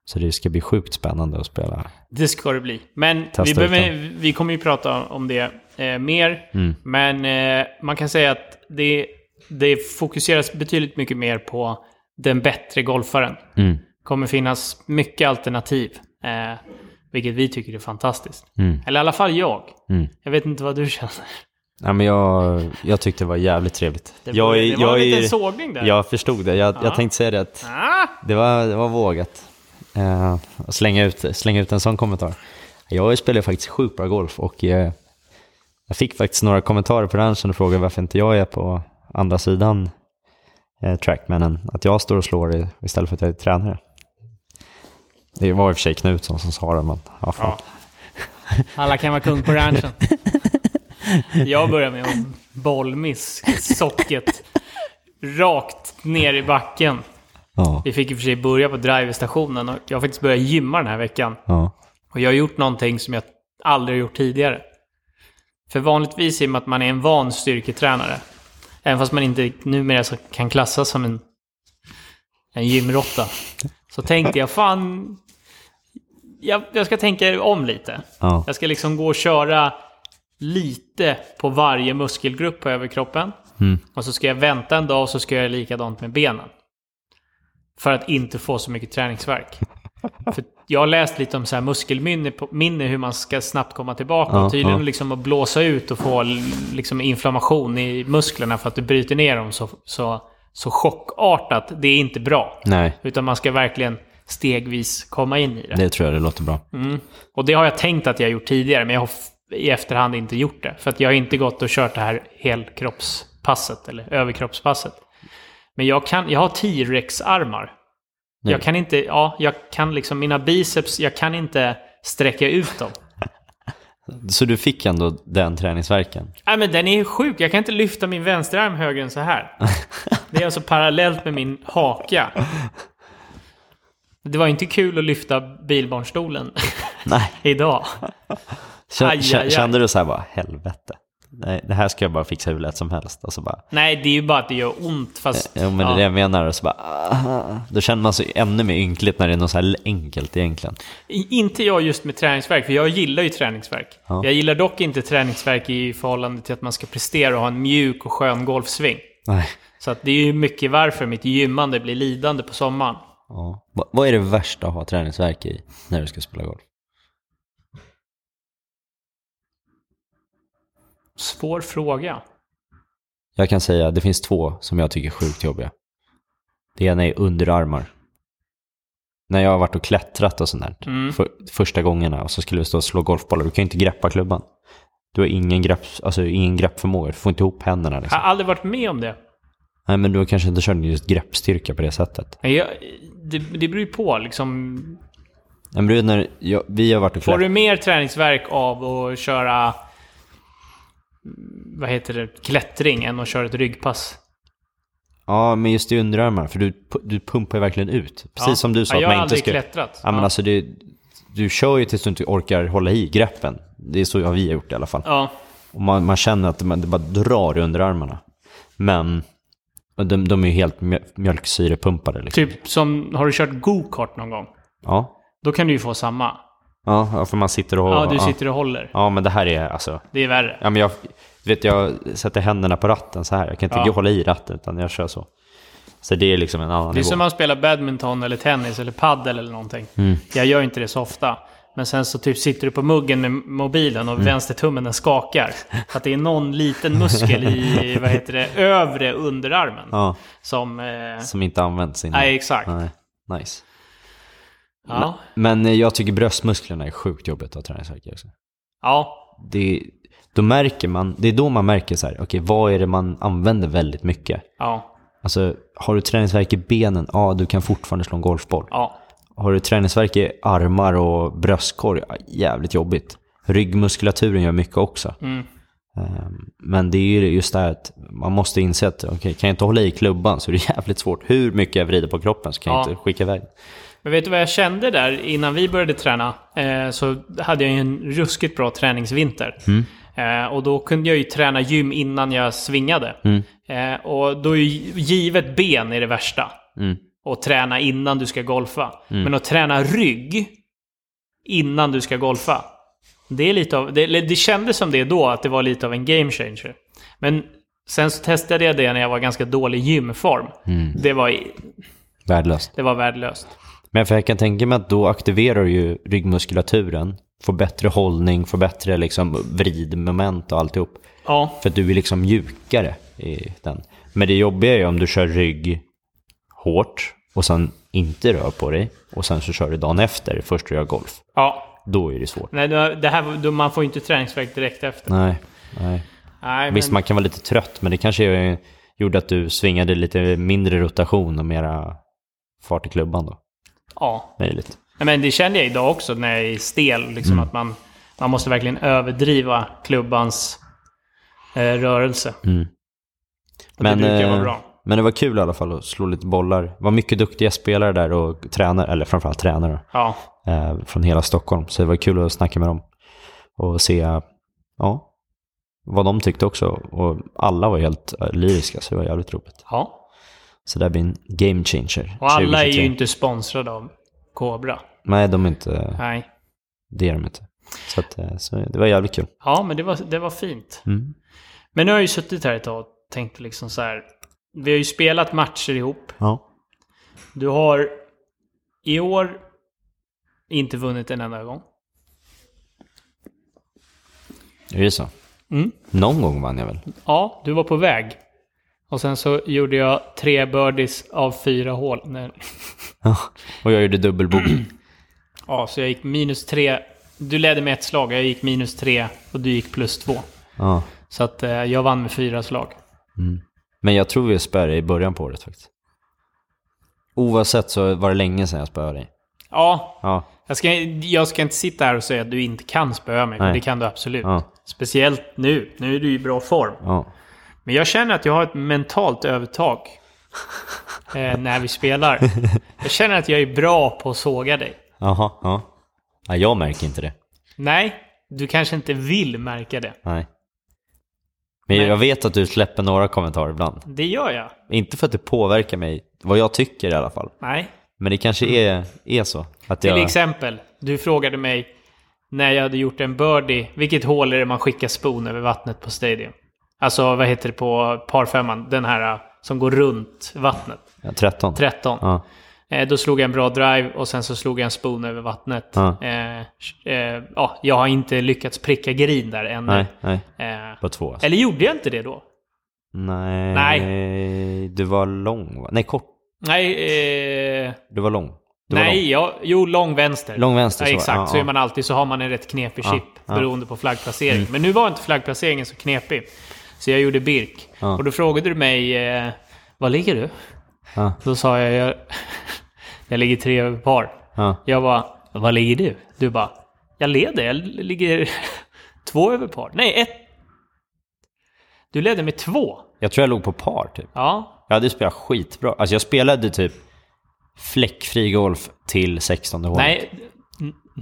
Så det ska bli sjukt spännande att spela. Det ska det bli. Men Testa vi, behöver, vi kommer ju prata om det eh, mer. Mm. Men eh, man kan säga att det, det fokuseras betydligt mycket mer på den bättre golfaren. Mm. kommer finnas mycket alternativ. Eh, vilket vi tycker är fantastiskt. Mm. Eller i alla fall jag. Mm. Jag vet inte vad du känner. Ja, men jag, jag tyckte det var jävligt trevligt. Det, jag, det var jag, en liten sågning där. Jag förstod det. Jag, Ja. jag tänkte säga det att Ah! det var, det var vågat. Eh, slänga, ut, slänga ut en sån kommentar. Jag spelar faktiskt sjukt bra golf och eh, jag fick faktiskt några kommentarer på ranchen och frågade varför inte jag är på andra sidan eh, trackmannen. Att jag står och slår istället för att jag är tränare. Det var i och för sig Knutsson som sa det, men ja, fan. Ja. Alla kan vara kung på ranchen. Jag börjar med en bollmiss, socket, rakt ner i backen. Ja, Vi fick i och för sig börja på driverstationen och jag har faktiskt börjat gymma den här veckan. ja, Och jag har gjort någonting som jag aldrig har gjort tidigare. För vanligtvis i och med att man är en van styrketränare, även fast man inte numera så kan klassas som en, en gymrotta, så tänkte jag fan, jag, jag ska tänka om lite. ja, Jag ska liksom gå och köra lite på varje muskelgrupp på överkroppen. Mm. Och så ska jag vänta en dag och så ska jag göra likadant med benen. För att inte få så mycket träningsvärk. För jag har läst lite om så här muskelminne, minne hur man ska snabbt komma tillbaka. Ja, och tydligen ja. liksom att blåsa ut och få liksom inflammation i musklerna för att du bryter ner dem så, så, så chockartat. Det är inte bra. nej, Utan man ska verkligen stegvis komma in i det. det tror jag det låter bra. Mm. Och det har jag tänkt att jag gjort tidigare, men jag har i efterhand inte gjort det. För att jag har inte gått och kört det här helkroppspasset, eller överkroppspasset. Men jag, kan, jag har T-rex-armar. Jag kan inte, ja, jag kan liksom, mina biceps, jag kan inte sträcka ut dem. [laughs] Så du fick ändå den träningsverken? Nej men den är ju sjuk, jag kan inte lyfta min vänsterarm högre än så här. [laughs] Det är alltså parallellt med min haka. Det var inte kul att lyfta bilbarnstolen Nej. [laughs] idag. Aj, aj, aj. Kände du så här bara, helvete. Nej, det här ska jag bara fixa hur lätt som helst. Och så bara, Nej, det är ju bara att det gör ont fast... ja, men det är det jag menar. Och så bara, ah. Då känner man sig ännu mer ynkligt när det är något så här enkelt egentligen. Inte jag just med träningsverk, för jag gillar ju träningsverk. Ja. Jag gillar dock inte träningsverk i förhållande till att man ska prestera och ha en mjuk och skön golfsving. Nej. Så att det är ju mycket varför mitt gymmande blir lidande på sommaren. Ja. Va- Vad är det värsta att ha träningsverk i när du ska spela golf? Svår fråga. Jag kan säga, det finns två som jag tycker är sjukt jobbiga. Det ena är underarmar. När jag har varit och klättrat och sånt där, Mm. för, första gångerna, och så skulle vi stå och slå golfbollar, du kan ju inte greppa klubban. Du har ingen, grepp, alltså ingen greppförmåga, du får inte ihop händerna Jag liksom. har aldrig varit med om det. Nej, men du har kanske inte kört just greppstyrka på det sättet. Jag, det, det beror ju på liksom. Nej, men du när jag, vi har varit och Får klättrat. du mer träningsverk av att köra... Vad heter det? Klättring än att köra ett ryggpass? Ja, men just i underarmar, för du, du pumpar ju verkligen ut. Precis Ja. som du sa, ja, att jag har man inte aldrig ska... klättrat. Ja, men alltså det, du kör ju tills du inte orkar hålla i greppen. Det är så har vi gjort i alla fall. ja. Och man, man känner att man, det bara drar i underarmarna. Men de, de är ju helt mjö- mjölksyrepumpade. Liksom. Typ som, har du kört go-kart någon gång? Ja. Då kan du ju få samma. Ja, för man sitter och... Ja, du sitter och håller. Ja, men det här är alltså... Det är värre. Ja, men jag, vet, jag sätter händerna på ratten så här. Jag kan inte Ja. hålla i ratten, utan jag kör så. Så det är liksom en annan Det är nivå. som man spelar badminton eller tennis eller paddel eller någonting. Mm. Jag gör inte det så ofta. Men sen så typ sitter du på muggen med mobilen och Mm. vänstertummen den skakar. Att det är någon liten muskel i, [laughs] vad heter det, övre underarmen. Ja, Som... Eh, som inte används innan. nej, exakt. Nej, nice. Ja. Men eh, jag tycker bröstmusklerna är sjukt jobbigt att träningsvärk också. ja. Det, då märker man, det är då man märker så här, okej vad är det man använder väldigt mycket? Ja. Alltså, har du träningsvärk i benen, ja du kan fortfarande slå en golfboll. Ja. Har du träningsvärk i armar och bröstkorg, ja, jävligt jobbigt. Ryggmuskulaturen gör mycket också. Mm. Ehm, Men det är ju just det här att man måste inse att, okej, kan jag inte hålla i klubban så är det [laughs] jävligt svårt. Hur mycket jag vrider på kroppen så kan jag Ja. inte skicka iväg. Men vet du vad jag kände där innan vi började träna? Eh, så hade jag ju en ruskigt bra träningsvinter. Mm. Eh, och då kunde jag ju träna gym innan jag svingade. Mm. Eh, och då är ju givet ben är det värsta. Mm. Och träna innan du ska golfa. Men att träna rygg innan du ska golfa. Det, är lite av, det, det kändes som det då, att det var lite av en game changer. Men sen så testade jag det när jag var ganska dålig gymform. Mm. Det, var, Värdelöst. det var värdelöst. Men för jag kan tänka mig att då aktiverar du ju ryggmuskulaturen, får bättre hållning, får bättre liksom vridmoment och alltihop. Ja, För att du är liksom mjukare i den. Men det jobbiga är ju om du kör rygg hårt och sen inte rör på dig och sen så kör du dagen efter, först du gör golf. ja. Då är det svårt. Nej, det här, man får ju inte träningsvärk direkt efter. Nej, nej. Nej, Visst, men, man kan vara lite trött, men det kanske är- gjorde att du svingade lite mindre rotation och mera fart i klubban då. Ja. Möjligt. Men det kände jag idag också när jag är stel. Liksom Mm. att man, man måste verkligen överdriva klubbans eh, rörelse. Mm. Och det brukar vara eh, bra. men det var kul i alla fall att slå lite bollar. Det var mycket duktiga spelare där och tränare, eller framförallt tränare, Ja, eh, från hela Stockholm. Så det var kul att snacka med dem och se ja, vad de tyckte också. Och alla var helt eh, lyriska, så det var jävligt roligt. ja. Så det blir en game changer. Och alla är 2023. ju inte sponsrade av Cobra. Nej, de är inte, Nej. det är de inte. Så, att, eh, så det var jävligt kul. Ja, men det var, det var fint. Mm. Men nu har jag ju suttit här ett tag och tänkt liksom så här. Vi har ju spelat matcher ihop. Ja. Du har i år inte vunnit en enda gång. Är det så? Mm. Någon gång vann jag väl? Ja, du var på väg. Och sen så gjorde jag tre birdies av fyra hål. Nej. Ja. Och jag gjorde dubbelbogey. Ja, så jag gick minus tre. Du ledde med ett slag, jag gick minus tre och du gick plus två. ja. Så att eh, jag vann med fyra slag. Men jag tror vi spöade i början på året faktiskt. Oavsett så var det länge sedan jag spöade dig. Ja, Ja. jag ska, jag ska inte sitta här och säga att du inte kan spöa mig, för Nej. det kan du absolut. Ja. Speciellt nu. Nu är du i bra form. Ja. Men jag känner att jag har ett mentalt övertag [laughs] eh, när vi spelar. Jag känner att jag är bra på att såga dig. Jaha, ja. ja. Jag märker inte det. Nej, du kanske inte vill märka det. Nej. Men Nej. jag vet att du släpper några kommentarer ibland. Det gör jag. Inte för att det påverkar mig, vad jag tycker i alla fall. Nej. Men det kanske är, är så. Att Till jag... exempel, du frågade mig när jag hade gjort en birdie, vilket hål är det man skickar spon över vattnet på Stadium? Alltså, vad heter det på parfemman? Den här uh, som går runt vattnet. Ja, 13. 13. Ja. Eh, då slog jag en bra drive och sen så slog jag en spon över vattnet. Ja. Eh, eh, ja, jag har inte lyckats pricka green där ännu. Nej, nej. Eh, På två alltså. eller gjorde jag inte det då? Nej. Nej. Du var lång va? Nej, kort. Nej, eh, Du var lång. Du var nej ja, jo, lång vänster. Lång vänster, Ja, så. exakt, Ja, så är man alltid. Så har man en rätt knepig chip. Mm. beroende på flaggplacering. Men nu var inte flaggplaceringen så knepig. Så jag gjorde Birk. Ja. Och då frågade du mig, eh, var ligger du? Ja. Då sa jag, jag, [laughs] jag ligger tre över par. Ja. Jag bara, var ligger du? Du bara, jag leder, jag ligger [laughs] två över par. Nej, ett. Du ledde med två. Jag tror jag låg på par typ. Ja, Jag hade spelat skitbra. Alltså jag spelade typ fläckfri golf till 16 hålet. nej,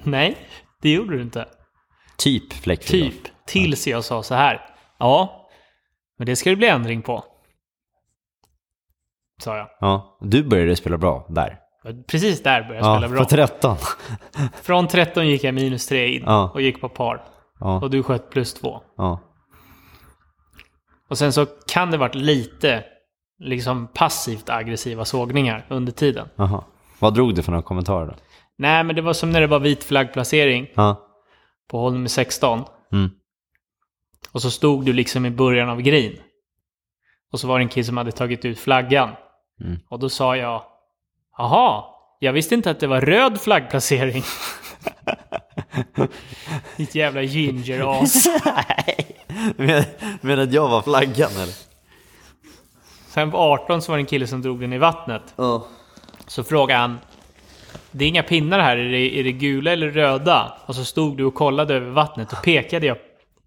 nej, det gjorde du inte. Typ fläckfri golf. Typ, tills jag sa så här. Ja, men det ska det bli ändring på. Sa jag. Ja. Du började spela bra där. Precis där började jag Ja, spela på bra. 13. Från 13 gick jag minus 3 in Ja. och gick på par. Ja. Och du sköt plus 2. Ja. Och sen så kan det varit lite liksom passivt aggressiva sågningar under tiden. Jaha. Vad drog du för några kommentarer då? Nej, men det var som när det var vit flaggplacering på hål nummer 16. Mm. Och så stod du liksom i början av green. Och så var det en kille som hade tagit ut flaggan. Mm. Och då sa jag, jaha, jag visste inte att det var röd flaggplacering. [laughs] Ditt jävla ginger-as. [laughs] Men att jag var flaggan eller? Sen på 18 så var det en kille som drog den i vattnet. Ja. Så frågade han, det är inga pinnar här, är det, är det gula eller röda? Och så stod du och kollade över vattnet och pekade jag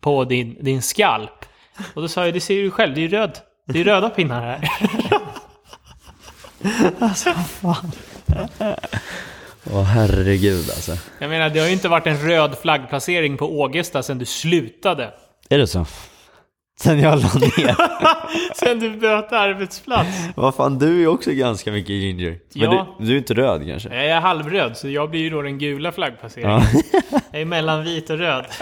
på din, din skalp. Och då sa jag, det ser du själv, det är röd. Det är röda pinnar här. [laughs] Åh herregud alltså. Jag menar, det har ju inte varit en röd flaggplacering på Ågesta sedan du slutade. Är det så? Sen jag la ner. [laughs] Sen du bytte arbetsplats. Vad fan, du är ju också ganska mycket ginger. Men Ja. du, du är inte röd kanske? Jag är halvröd, så jag blir ju då den gula flaggpasseringen. Ja. Jag är mellan vit och röd. [laughs]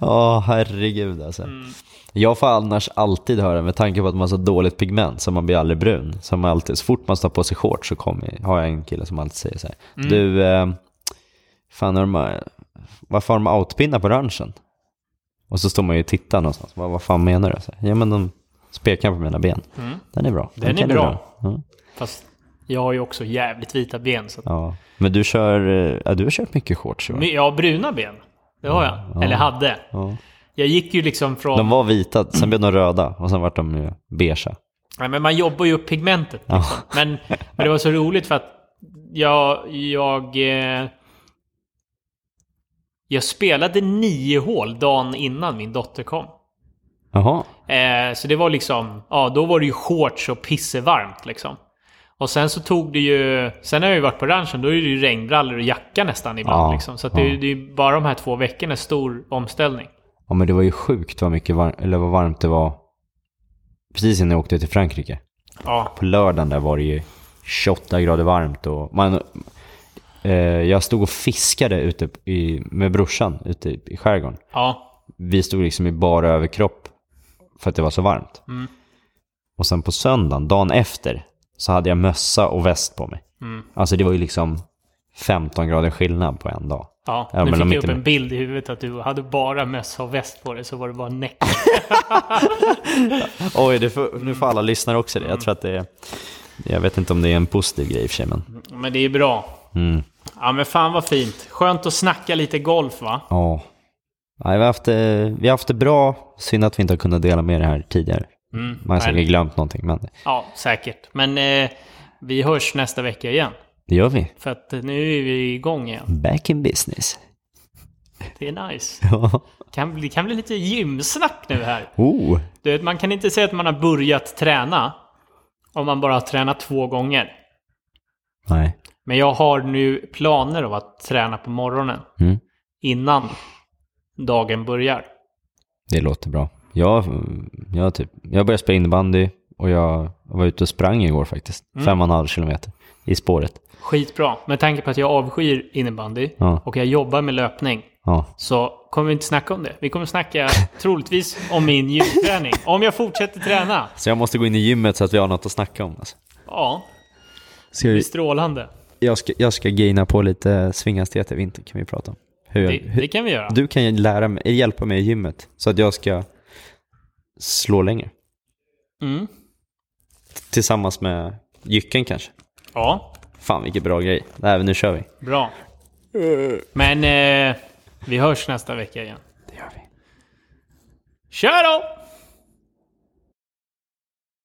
Ja, herregud alltså. Jag får annars alltid höra, med tanke på att man har så dåligt pigment så man blir aldrig brun. Så, man alltid, så fort man står på sig shorts så kommer, har jag en kille som alltid säger så här. Du, eh, fan har de, varför har de outpinnar på ranchen? Och så står man ju och tittar någonstans. Vad, vad fan menar du? Så här, ja men de spekar på mina ben. Den är bra. Den är kan du bra. dra. Ja. Fast jag har ju också jävligt vita ben. Så ja. Men du kör, eh, ja, du har kört mycket shorts va? Jag har bruna ben. Det har jag. Eller hade. Ja. Jag gick ju liksom från... De var vita, sen blev de röda och sen vart de ju beiga. Nej, men man jobbar ju upp pigmentet. Liksom. Men, men det var så roligt för att jag... Jag, eh, jag spelade nio hål dagen innan min dotter kom. Jaha. Eh, så det var liksom... Ja, då var det ju shorts och pissevarmt liksom. Och sen så tog det ju... Sen har jag ju varit på ranchen, då är det ju regnbrallor och jacka nästan ibland. Ja, liksom. Så att det, ja. det är ju bara de här två veckorna stor omställning. Ja men det var ju sjukt vad mycket var- eller vad varmt det var precis innan jag åkte till Frankrike. Ja. På lördagen där var det ju 28 grader varmt och man, eh, jag stod och fiskade ute i, med brorsan ute i, i skärgården. Ja. Vi stod liksom i bara överkropp för att det var så varmt. Mm. Och sen på söndagen, dagen efter, så hade jag mössa och väst på mig. Mm. Alltså det var ju liksom 15 grader skillnad på en dag. Ja, nu men fick jag upp en bild i huvudet att du hade bara mössa och väst på dig, så var det bara näck. [laughs] Oj, får, nu får alla lyssnare också det. Jag tror att det är... Jag vet inte om det är en positiv grej i och för sig, men... Men det är bra. Mm. Ja, men fan vad fint. Skönt att snacka lite golf, va? Ja. Nej, vi, har haft, det- vi har haft det bra. Synd att vi inte har kunnat dela med det här tidigare. Mm. Man har säkert glömt någonting, men Ja, säkert. Men eh, vi hörs nästa vecka igen. det gör vi. För att nu är vi igång igen. Back in business. Det är nice. [laughs] Ja. Kan bli, kan bli lite gymsnack nu här. Oh. Du vet, man kan inte säga att man har börjat träna om man bara har tränat två gånger. Nej. Men jag har nu planer av att träna på morgonen Mm. innan dagen börjar. Det låter bra. Jag, jag, typ, jag började spela innebandy och jag var ute och sprang igår faktiskt. Fem och en halv kilometer i spåret. Skitbra. Med tanke på att jag avskyr innebandy Ja. och jag jobbar med löpning Ja. så kommer vi inte snacka om det. Vi kommer snacka [laughs] troligtvis om min gymträning. Om jag fortsätter träna. Så jag måste gå in i gymmet så att vi har något att snacka om. Alltså. Ja, Ska det är strålande. jag, ska, jag ska gaina på lite svinghastighet i vinter kan vi prata om. Hur, Det, hur, det kan vi göra. Du kan ju lära mig, hjälpa mig i gymmet så att jag ska slå längre. Mm. Tillsammans med Jycken kanske. Ja, Fan vilken bra grej. Nej, nu kör vi. bra. Men eh, vi hörs nästa vecka igen. Det gör vi. Kör då!